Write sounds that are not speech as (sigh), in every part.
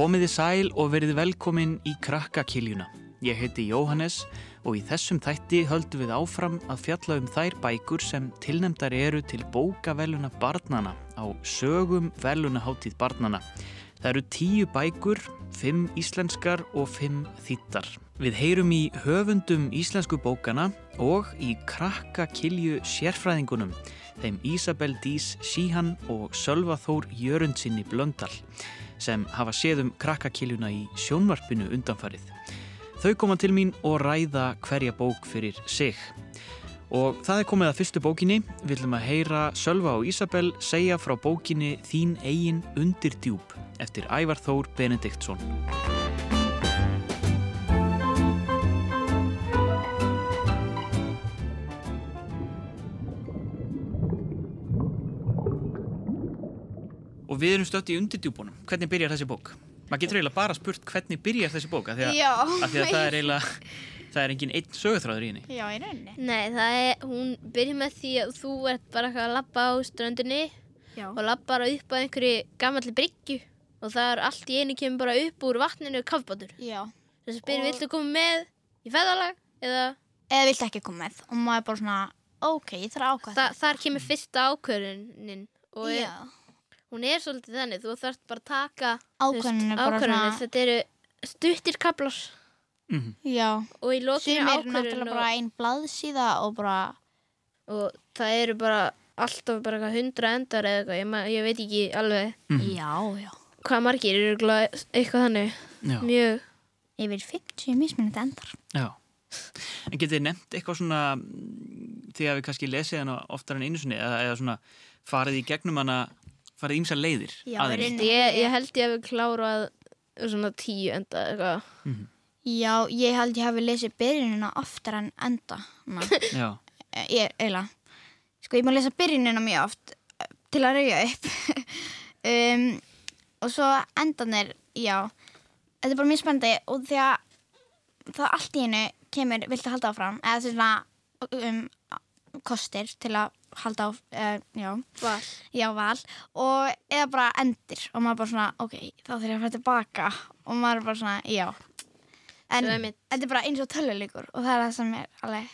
Komiði sæl og verið velkomin í krakkakiljuna. Ég heiti Jóhannes og í þessum þætti höldum við áfram að fjalla um þær bækur sem tilnemdar eru til bókaveluna barnana á sögum velunaháttíð barnana. Það eru tíu bækur, fimm íslenskar og fimm þýttar. Við heyrum í höfundum íslensku bókana og í krakkakilju sérfræðingunum, þeim Ísabel Dís Síhan og Sölva Þór Jörundsinni Blöndal sem hafa séð um krakkakiljuna í sjónvarpinu undanfarið. Þau koma til mín og ræða hverja bók fyrir sig. Og það er komið að fyrstu bókinni. Við viljum að heyra Sölva og Ísabel segja frá bókinni Þín eigin undir djúb eftir Ævar Þór Benediktsson. Og við erum stött í undirdjúbunum. Hvernig byrjar þessi bók? Maður getur eiginlega bara spurt hvernig byrjar þessi bók af því að, Já. af því að það er eiginlega það er engin einn sögutráður í henni. Já, í rauninni. Nei, það er, hún byrjar með því að þú ert bara að labba á ströndinni Já. og labbar upp að einhverju gammalli bryggju og það er allt í einu kemur bara upp úr vatninu kafbátur. Já. Þess að spyrir, Og- viltu koma með í feðalag? Eða Eða viltu ekki koma með og maður er bara svona, ok, ég þarf að ákvæða þa þar kemur fyrsta ákvörunin og Já. Hún er svolítið þannig, þú þarft bara að taka er svona- Þetta eru stuttir kaplar Mm Já. og í lokinu Sumir er ákvörðun náttúrulega og, bara einn blaðsíða og bara, og það eru bara alltaf bara eitthvað hundra endar eða eitthvað, ég, ég veit ekki alveg já, já. hvað margir eru örugglega eitthvað þannig Já. mjög Yfir 50 mismunandi endar. Já. En getið þið nefnt eitthvað svona mm, því að við kannski lesið hana oftar en einu sinni eða, eða svona farið í gegnum hana farið ímsa leiðir Já, ég, ég held ég að við klárað svona tíu enda eitthvað Já, ég held ég hafi lesið byrjunina oftar en enda. (laughs) (laughs) Já. ég, eiginlega. Sko, ég má lesa byrjunina mjög oft eh, til að rauja upp. (laughs) um, og svo endanir, já. Þetta er bara mjög spennandi og því að það allt í hennu kemur, viltu halda áfram, eða svona um, kostir til að halda á, uh, já, Val. já, val. Og eða bara endir. Og maður bara svona, ok, þá þurf ég að fara tilbaka. Og maður er bara svona, já. En Svo einmitt- þetta er bara eins og töluleikur og það er það sem er alveg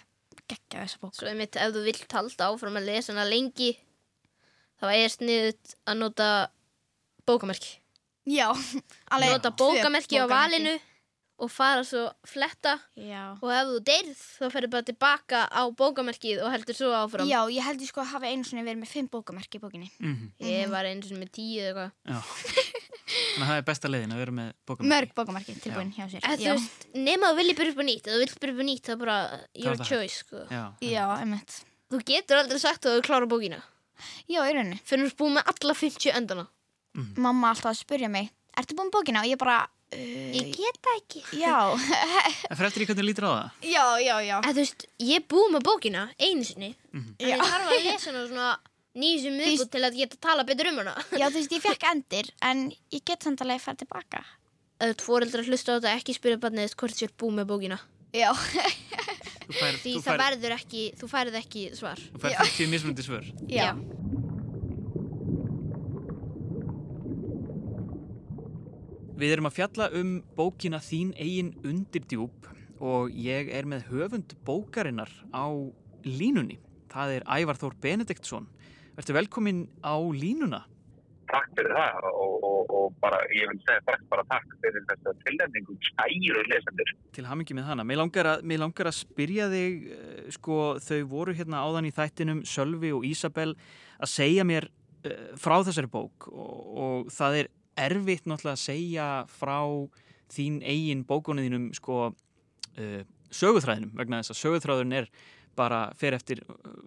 geggja þessa bók. Svo einmitt ef þú vilt halda áfram að lesa hana lengi þá er sniðut að nota bókamerki. Já, (laughs) alveg nota tvö bókamerki á valinu og fara svo fletta já. og ef þú deyrð þá ferður bara tilbaka á bókamerkið og heldur svo áfram. Já, ég held ég sko að hafa einu svona verið með fimm bókamerki í bókinni. Mm ég var eins og með tíu eða eitthvað. Já. Þannig að það er besta leiðin að vera með bókum. mörg bókamerki tilbúin hjá sér. Eða þú já, veist, nema þú viljið byrja upp á nýtt. Ef þú vilt byrja upp á nýtt það er bara your það. choice sko. Já. já, einmitt. Þú getur aldrei sagt að þú klára bókina. Já, í rauninni. Fyrir þú ert búið með alla 50 endana. Mamma alltaf að spurja mig ertu búin með bókina? Og ég bara uh, ég get það ekki. Já, (laughs) En fyrir eftir í hvernig lítur á það? já, já, já. Þú veist, ég er búið með bókina einu sinni. En Já. ég þarf að lesa hana svona nýjum sem viðbútt til að geta tala betur um hana. Já, þú veist, ég fekk endir en ég get samt alveg að fara tilbaka þú fóreldrar hlusta á þetta ekki spyrja barnið hvort þú ert búið með bókina. Já, Þú fær, því þú það fær, verður ekki, þú færið ekki svar. Þú fær 50 mismundi svör. já, Við erum að fjalla um bókina Þín eigin undirdjúb og ég er með höfund bókarinnar á línunni. Það er Ævar Þór Benediktsson. Verður velkomin á línuna. takk fyrir það og, og, og bara, ég vil segja bara, bara takk fyrir þessa tilnefningu kæru lesendur. Til hamingi með hana. Mér langar að, mér langar að spyrja þig, eh, sko, þau voru hérna áðan í þættinum, Sölvi og Ísabel, að segja mér uh, frá þessari bók og, og það er erfitt náttúrulega að segja frá þín eigin bókunniðinum, sko, uh, söguþræðinum, vegna þess að söguþræðurinn er bara fyrir eftir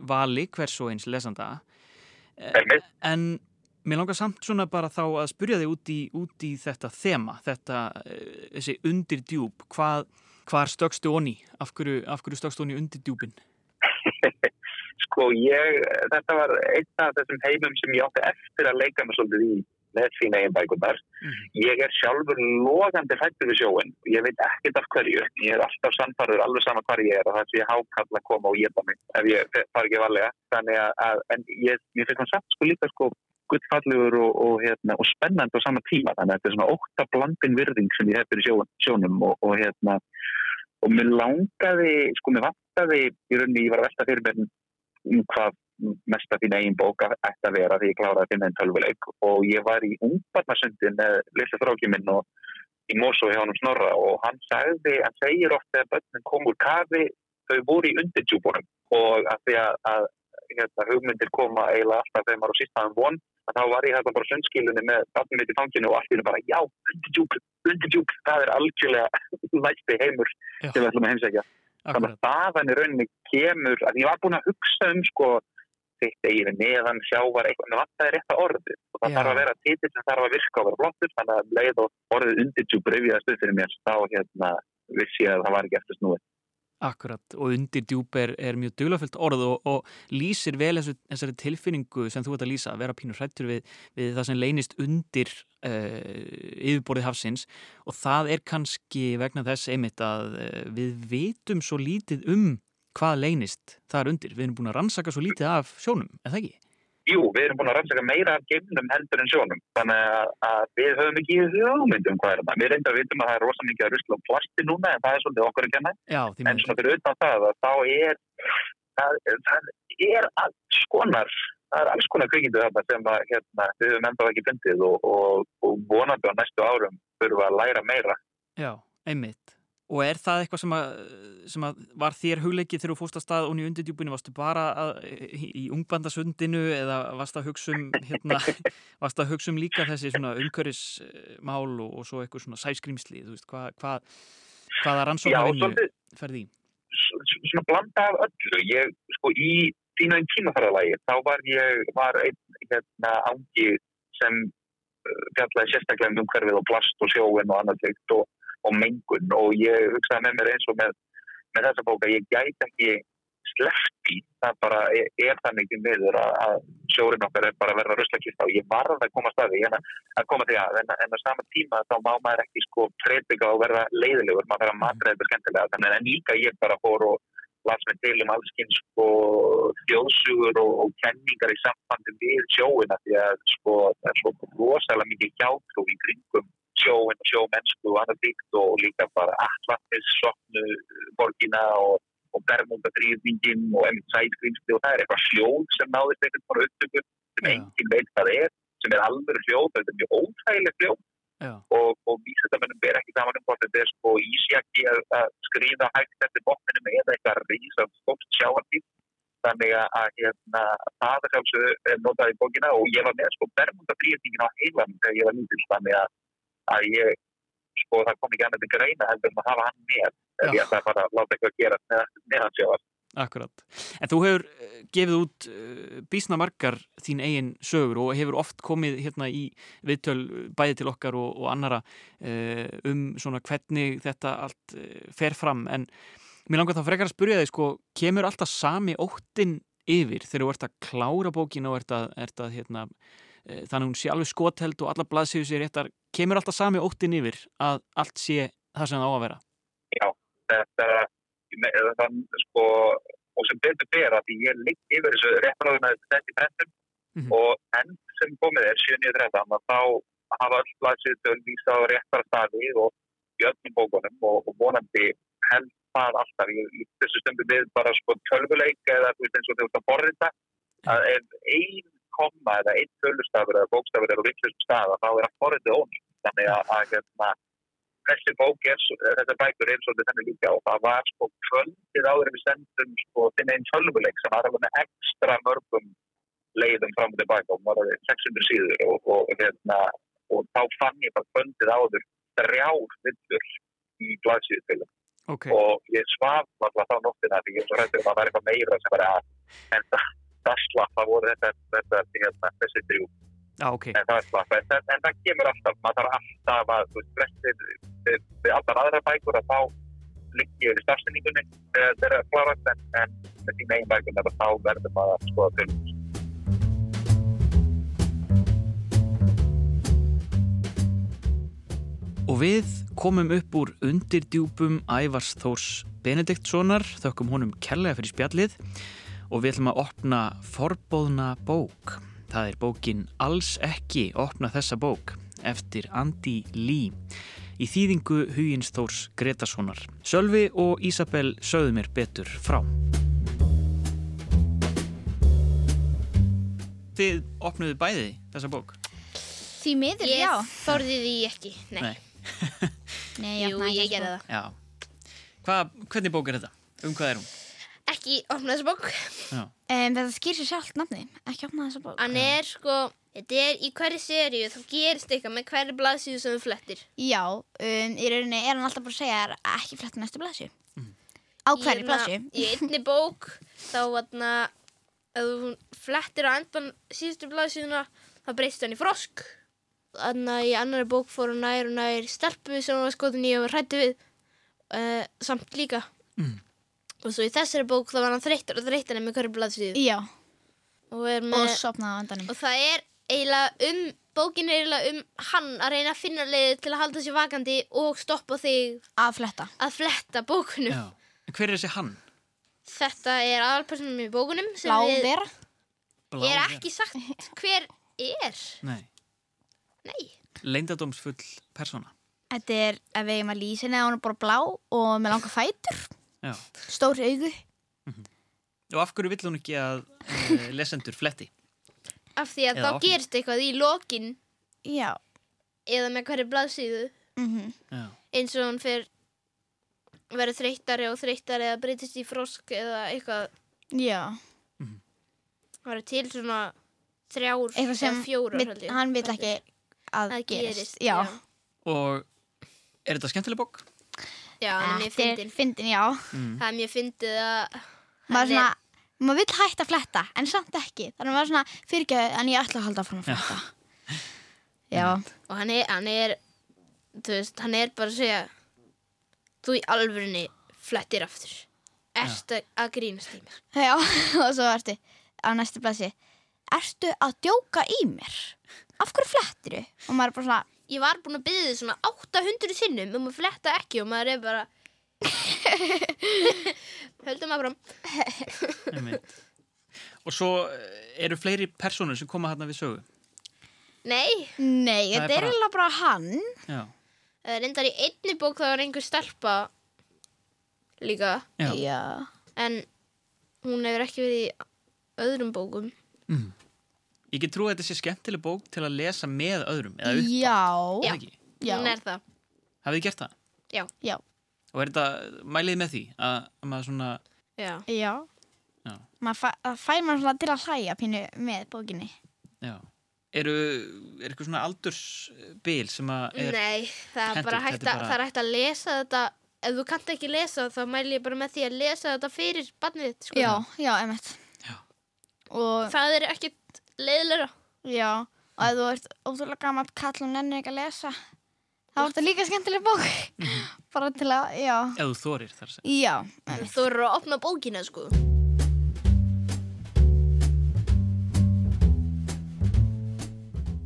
vali hvers og eins lesanda. Eh. En mér langar samt svona bara þá að spyrja þig út í, út í þetta þema, þetta, eh, þessi undir djúb, hvað, hvar stökkstu onni, af hverju, hverju stökkstu onni undir djúbin? (laughs) Sko, ég, þetta var einn af þessum heimum sem ég átti eftir að leika mig svolítið í með sína eigin bækundar. Mhm. Ég er sjálfur logandi fættur við sjóin. Ég veit ekkert af hverju. Ég er alltaf sannfarður, alveg sama hvar ég er og það sé hákall að koma og geta mig ef ég far ekki valega. Þannig að, ég, ég finnst það samt sko líka sko guttfallegur og, og, hérna, og spennandi á sama tíma þannig að þetta er svona óta blandin virðing sem ég hef fyrir sjó, sjónum og, og hérna og mér langaði, sko mér vantaði í rauninni, ég var að velta fyrir mér um hvað mest að þín eigin bók ætti að vera því ég kláraði að finna einn tölvuleik. Og ég var í ungbarnasundi með lilla þrókjum minn og í Mosó hjá hann Snorra og hann sagði, hann segir ofta að börnum kom úr kafi, þau voru í undirtjúbunum og að því að, að hérna, hugmyndir koma eiginlega alltaf þegar maður á sístaðum von að þá var ég hérna bara söndskilunni með barnum mitt í fanginu og allir bara já, undirtjúb, undirtjúb, það er algjörlega (laughs) læsti heimur sem við ætlum að heimsækja. Þannig að staðan í rauninni kemur, að ég var búin að hugsa um sko þitt eigin neðan sjávar eitthvað, en það er rétt að orðið og það Já. þarf að vera titill sem þarf að virka og vera flottur, þannig að um leið og orðið undirtjúb reyfiðast upp fyrir mér, þá hérna vissi ég að það var ekki eftir snúið. Akkurat, og undir djúb er, er mjög duglafullt orð og, og lýsir vel þessu, þessari tilfinningu sem þú ert að lýsa, að vera pínur hrættur við, við það sem leynist undir uh, yfirborðið hafsins og það er kannski vegna þess einmitt að uh, við vitum svo lítið um hvað leynist þar undir. Við erum búin að rannsaka svo lítið af sjónum, er það ekki? Jú, við erum búin að rannsaka meira af geimnum heldur en sjónum, þannig að, að við höfum ekki hugmyndum hvað er það. Við reyndar að vitum að það er rosa mikið að rusla á plasti núna, en það er svolítið okkur að kenna. Já, En svona fyrir utan það, að þá er, það, það er alls konar, það er alls konar kvikindu þarna sem að, hérna, við höfum enda ekki fundið og, og, og vonandi á næstu árum þurfum að læra meira. Já, einmitt. Og er það eitthvað sem, að, sem að var þér hugleikið þegar þú fóst að stað og í undirdjúbinu? Varstu bara að, í, ungbandasundinu eða varstu að hugsa um, hérna, (laughs) varstu að hugsa um líka þessi svona umhverfismál og, og svo eitthvað svona sæskrimsli, þú veist, hvað, hvað, hvaða rannsóna vinnu svolítið, ferði í? svona blanda af öllu. Ég, sko, í þínu einn tímaferðalagi, þá var ég, var einn, hérna, ángi sem uh, fjallaði sérstaklega um umhverfið og plast og sjóin og annað teikt og, og mengun. Og ég hugsaði með mér eins og með, með þessa bóka, ég gæti ekki sleppt í, það bara er, er þannig til miður að, að sjórin okkar er bara að verða ruslakista og ég varð að koma að staði en að, að koma því að, en, en á sama tíma þá má maður ekki sko treyfika og verða leiðilegur, maður verða matræðið skemmtilega, þannig en líka ég bara fór og las mig til um allskinn sko þjóðsugur og, og kenningar í sambandi við sjóina því að sko það er svo rosalega mikið hjátrú í kringum sjóin og sjómennsku og annað díkt og líka bara Atlantis, Sotnu, Borgina og, og Bermúndadrýfningin og einmitt sætgrímsli og það er eitthvað hljóð sem náðist eitthvað bara upptöku sem enginn veit hvað er, sem er alveg hljóð, þetta er mjög óþægileg hljóð. Já, og, og vísindamennum ber ekki saman um hvort þetta er sko ísjaki að, skrýða hægt eftir botninum eða eitthvað rísa stórt sjáartíð þannig að, hérna, það er sjálfsögðu er notað í bókina og ég var með sko bermundadrýfningin á heilanum þegar ég var lítill. Þannig að, að ég sko það kom ekki annað til greina heldur en að hafa hann með. Ætla að fara að láta eitthvað að gera með, hans sjáar akkurat. En þú hefur eh, gefið út uh, bísna margar þín eigin sögur og hefur oft komið hérna í viðtöl eh, bæði til okkar og, og annara um svona hvernig þetta allt fer fram. En mér langar þá frekar að spyrja þig sko, kemur alltaf sami óttin yfir þegar þú ert að klára bókina og ert að, ert að hérna, þannig að hún sé alveg skotheld og alla blaðsíðu sé réttar, kemur alltaf sami óttin yfir að allt sé það sem það á að vera? þetta er þann sko og sem betur ber að því ég ligg yfir þessu réttaráðuna þetta í brendum Mhm. og enn sem komið er 7.13 að þá hafa öll blaðsýðutöl vísa á réttar staði og í öllum bókunum og, og vonandi held það alltaf í, í þessu stundu við bara sko tölvuleik eða þú veist eins og þú veist að borrita að ef ein komma eða einn tölustafur eða bókstafur er á vitlustum stað að þá er að borrita ón þannig að, að hérna, þessi bók er, þetta bækur er svolítið þannig líka og það var sko kvöldið áður við sendum sko þinn einn tölvuleik sem var alveg með ekstra mörgum leiðum fram og tilbaka og var alveg 600 síður og, og, hérna, og þá fann ég bara kvöldið áður þrjár villur í blaðsíðutölu Ok, og ég svaf alltaf þá nóttina því ég er svo rættur að það var eitthvað meira sem var að en það, það slapp, það voru þetta, þetta hérna, þessi þrjú. Já ok, en það en, en, en það kemur alltaf maður þarf alltaf að, þú veist, við, allar aðra bækur að þá liggi yfir starfsendingunni þegar þeir eru að klárast en, þín eigin bækur þá verður maður að skoða til. Og við komum upp úr undirdjúpum Ævars Þórs Benediktssonar, þökkum honum kærlega fyrir spjallið og við ætlum að opna forbóðna bók. Það er bókin Alls ekki opna þessa bók eftir Andy Lee í þýðingu Hugins Þórs Gretasonar. Sölvi og Ísabel sögðu mér betur frá. Þið opnuðu bæði þessa bók? Því miður, já. Ég þorði því ekki. Nei. Nei. (laughs) Nei, Jú, opnaði ég ekki gerði það. Já. Hvað, hvernig bók er þetta? Um hvað er hún? Ekki opna þessa bók. Um, þetta skýr sér sjálft nafni, ekki opnaði þessa bók. Hann er sko, þetta er í hverju seríu, þá gerist eitthvað með hverju blaðsíðu sem þú flettir. Já, um, í rauninni er hann alltaf bara að segja að ekki fletta næstu blæsju. Á hverju blæsju? Í einni bók, þá vatna, ef þú flettir á endan síðustu blaðsíðuna, þá breyst hann í frosk. Þannig að í annari bók fór hann nær og nær stelpu sem hann var skotin í og var hrættu við, uh, samt líka. Mm. Og svo í þessari bók þá var hann þreyttur og þreyttur með hverju blaðsíðu. Já, Og, er og með, sopnaði á endanum. og það er eiginlega um, bókin er eiginlega um hann að reyna að finna leið til að halda sér vakandi og stoppa þig Að fletta. að fletta bókunum. Já. En hver er þessi hann? Þetta er aðalpersonum í bókunum sem Blá við vera. Blá er ekki sagt hver er. Nei. Nei. Leindadómsfull persóna. Þetta er, ef við eigum að lýsa henni, hún er bara blá og með langa fætur, Já. stór augu. Og af hverju vill hún ekki að uh, lesendur fletti? Af því að Eða þá opna. gerist eitthvað í lokin Já. eða með hverju blaðsíðu Mm Já. eins og hún fer verður þreyttari og þreyttari eða breytist í frosk eða eitthvað. Já. Það eru til svona þrjár Eitthvað sem eða fjórar. vill, held ég. hann vil ekki að Það gerist. gerist. Já. Og er þetta skemmtileg bók? Já, hann er er fyndin. fyndin, já. Mm. Það er mjög fyndið að Maður svona, maður vill hætta að fletta, en samt ekki. Þannig að maður svona, fyrirgeðu, en ég ætla að halda fram að fletta. (laughs) Já. og hann er, hann er þú veist, hann er bara að segja þú í alvörinni flettir aftur ertu að grínast í mér Já, (laughs) og svo ertu á næstu blæsi. Ertu að djóka í mér? Af hverju flettiru? Og maður er bara svona, ég var búin að byggja þið svona 800 sinnum um að fletta ekki og maður er bara (laughs) höldum að fram. Og svo eh, eru fleiri persónur sem koma hérna við sögu. nei, nei, er þetta er bara- eiginlega bara hann. Já. er reyndar í einni bók það var einhver stelpa líka Já. Já. en hún hefur ekki verið í öðrum bókum Mm. Ég get trú að þetta sé skemmtileg bók til að lesa með öðrum eða upp. Já. Er Já. það ekki? Já. hún er það Hafið þið gert það? já, Já. Og er þetta, mælið með því að, að maður svona, já, Já. já, Maður fæ, það fær maður svona til að hlæja pínu með bókinni. já. Eru, er eitthvað svona aldursbil sem að er, nei það er bara hentugt, hægt þetta er að, bara- það er hægt að lesa þetta ef þú kannt ekki lesa þá mæli ég bara með því að lesa þetta fyrir barnið þitt, sko. Já, já, emitt. Já. Og, það er ekkit leiðilega já, og ef þú ert ótrúlega gammalt kall og nennir ekki að lesa, þá er þetta líka skemmtileg bók. bara til að, já. ef þú þorir þar að segja. Já. þú eru að opna bókina sko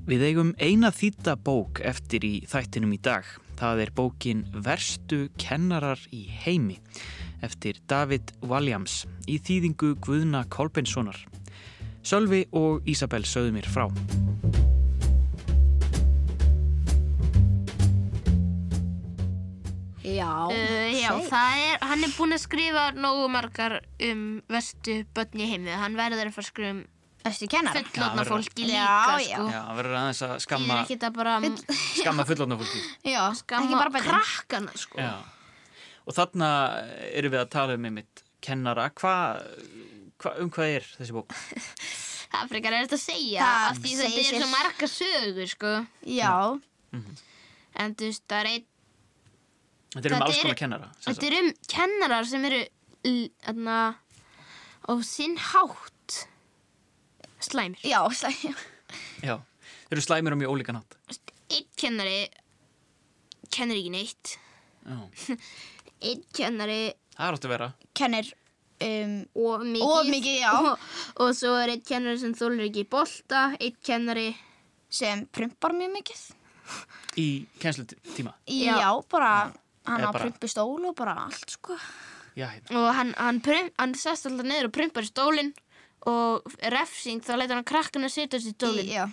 Við eigum eina þýtta bók eftir í þættinum í dag. Það er bókin Verstu kennarar í heimi eftir David Walliams í þýðingu Guðna Kolbenssonar. Sölvi og Ísabel sögðu mér frá. Já. Uh, já, það er, hann er búinn að skrifa nógu margar um vestu börn í heimið. Hann verður að fara að skrifa um fullotna fólki líka, Já, já. sko. Já, það verður aðeins að (laughs) skamma, bara skamma fullotna fólki. Já, skamma krakkana, sko. Já. Og þarna erum við að tala um einmitt kennara. Hva, hva, um hvað er þessi bók? (laughs) Það frekar er þetta að segja, Það af því þetta segir er svo marga sögur, sko. Já. En þú veist, það er einn, Þetta er um alls konar kennara. þetta er um kennarar sem eru, þarna, á sinn hátt slæmir. Já, slæm. Já, þeir eru slæmir á mjög ólíkan hátt. Einn kennari kennir ekki neitt. Já, (laughs) Einn kennari það er átt að vera. Kennir um, of mikið. Of mikið, já. Og, og svo er einn kennari sem þólir ekki bolta, einn kennari, sem prumpar mjög mikið. Í kennslutíma. Já, Já. bara hann á bara- prumpu stól og bara allt, sko. Já, hérna. og hann, hann, prum, hann sest alltaf niður og prumpar í stólinn og refsing þá leitur hann krakkan að setja sér stólinn Já,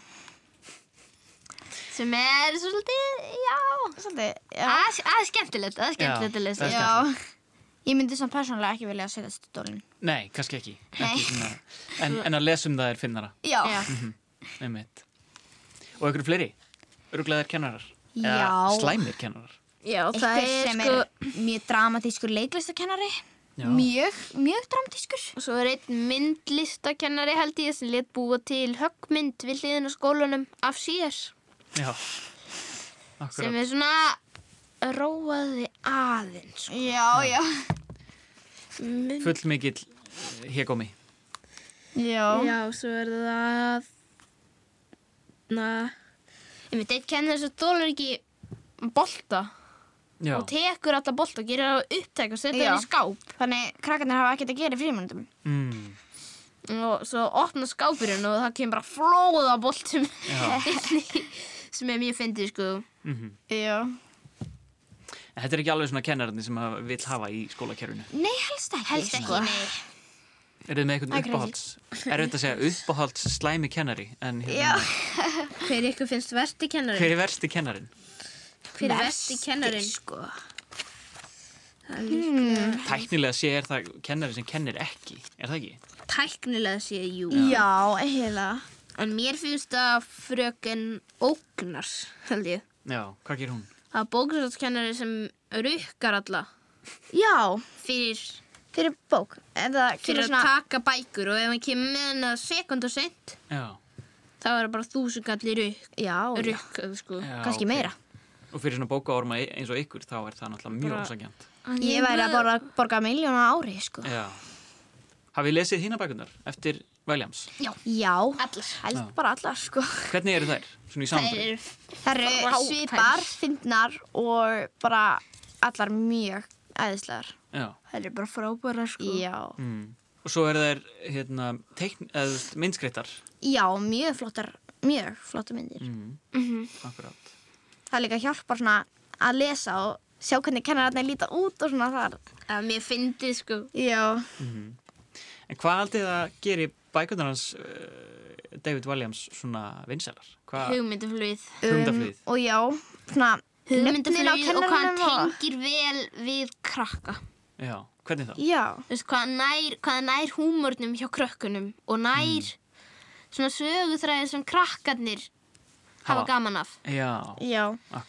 sem er svolítið, já svolítið, já. að er skemmtilegt, er skemmtilegt að lesa það er Já, ég myndi samt persónulega ekki vilja að setja stólinn. Nei, kannski ekki, Nei. ekki svona, en, en að lesa um það er finnara Já. Já. einmitt. Og einhverju fleiri? Öruglegaðir kennarar? Eða Já. slæmir kennarar? Já, það Eitthvað er sem sko er mjög dramatískur leiklistakennari. Já. Mjög, mjög dramatískur. og svo er einn myndlistakennari held ég sem let búa til höggmynd við hliðin á skólanum af sér Já, sem akkurat. er svona róaði aðeins sko. Já, já. Mynd- Full mikill hégómi. Já. Já, svo er það na ég veit, einn kennir sem þólar ekki bolta Já, og tekur alla bolta og gerir það upptæk og setja það í skáp Þannig krakkarnir hafa ekkert að gera í frímundum. mm, og svo opna skápurinn og það kemur bara flóða boltum já. (laughs) sem er mjög fyndið sko Mm Já. En þetta er ekki alveg svona kennararnir sem að vill hafa í skólakerfinu. Nei, helst ekki. helst ekki, nei Er þið með eitthvað er uppáhalds? Er þetta að segja uppáhalds slæmi kennari? En Já. hérna, (laughs) hver ykkur finnst versti kennarin? hver er versti kennarin? hver er versti kennarin? sko. Tæknilega sé er það kennari sem kennir ekki, er það ekki? tæknilega sé jú Já, eiginlega. en mér finnst það fröken ógnars held ég Já, hvað gerir hún? Það er bókstafskennari sem rukkar alla Já, fyrir, fyrir bók. Eða fyrir kemur að svona... taka bækur og ef hann kemur með hennar sekund og sent Já, þá er það bara þúsungalli rukk Já, já. rukkað sko já Kannski ok. meira. Og fyrir svona bókaorma eins og ykkur, þá er það náttúrulega mjög Bara- ósagjant. Ég væri að borga, borga miljóna ári, sko. Já. Hafið lesið hína bækunar eftir Williams? Já. allar Held Já. bara allar, sko. Hvernig eru þær? Er Það eru svipar, fyndnar og bara allar mjög æðislegar. Já. það er bara frábæra sko Já. Mm. Og svo eru þær hérna, teikn, eða þú veist, myndskreittar. Já, mjög flottar, mjög flottar myndir. Mm. Mhm. Akkurát. Það líka hjálpar svona að lesa og sjá hvernig kennararnir líta út og svona þar. það er mér fyndið sko Já. En hvað aldrei það gerir bækunar hans uh, David Williams svona vinsælar? Hvað? hugmyndaflugið Hugmyndaflugið. og já, svona hugmyndaflugið og hvað hann tengir vel við krakka Já, hvernig þá? Já. Þú veist, hvað nær, hvað nær húmórnum hjá krökkunum og nær svona söguþræði sem krakkarnir hafa gaman af. Já, Já.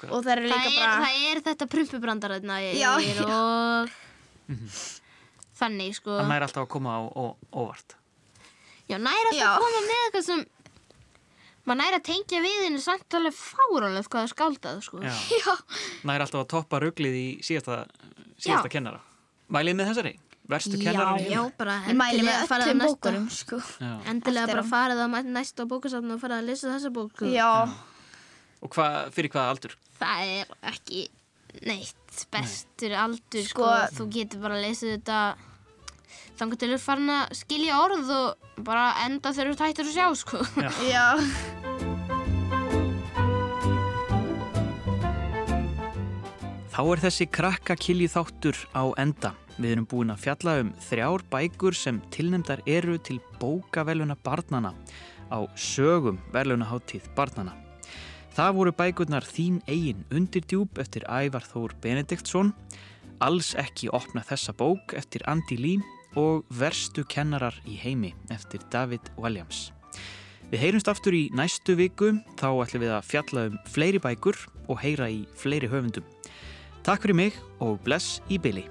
Og það Það líka er, bara... það er þetta prumpubrandaraðna Já, og þannig sko. Hann nær alltaf að koma á, á óvart. Já, nær alltaf Já. að koma með eitthvað sem maður nær að tengja við henni samt alveg fáránlega hvað það er skáldað sko. Já. (laughs) Já. Nær alltaf að toppa ruglið í síðasta, síðasta Já. kennara. Mælið með þessari? Verstu Já, kennarar Já, bara Ég mæli endilega með farið á öllum næsta- bókunum, sko. Já. Endilega Eftir bara á. farið á næsta bókasafn og farið að lesa þessa bók sko. Já. Og hva, fyrir hvaða aldur? Það er ekki neitt bestur aldur sko. Sko- Þú getur bara að lesa þetta þannig til þú farin að skilja orð og bara enda þegar þú tættir að sjá sko. (laughs) Já. Þá er þessi krakka kilju þáttur á enda. Við erum búin að fjalla um þrjár bækur sem tilnefndar eru til bókaveluna barnana á sögum velunaháttíð barnana. Það voru bækurnar Þín eigin undirdjúb eftir Ævar Þór Benediktsson, Alls ekki opna þessa bók eftir Andy Lee og Verstu kennarar í heimi eftir David Williams. Við heyrumst aftur í næstu viku, þá ætlum við að fjalla um fleiri bækur og heyra í fleiri höfundum. Takk fyrir mig og bless í byli.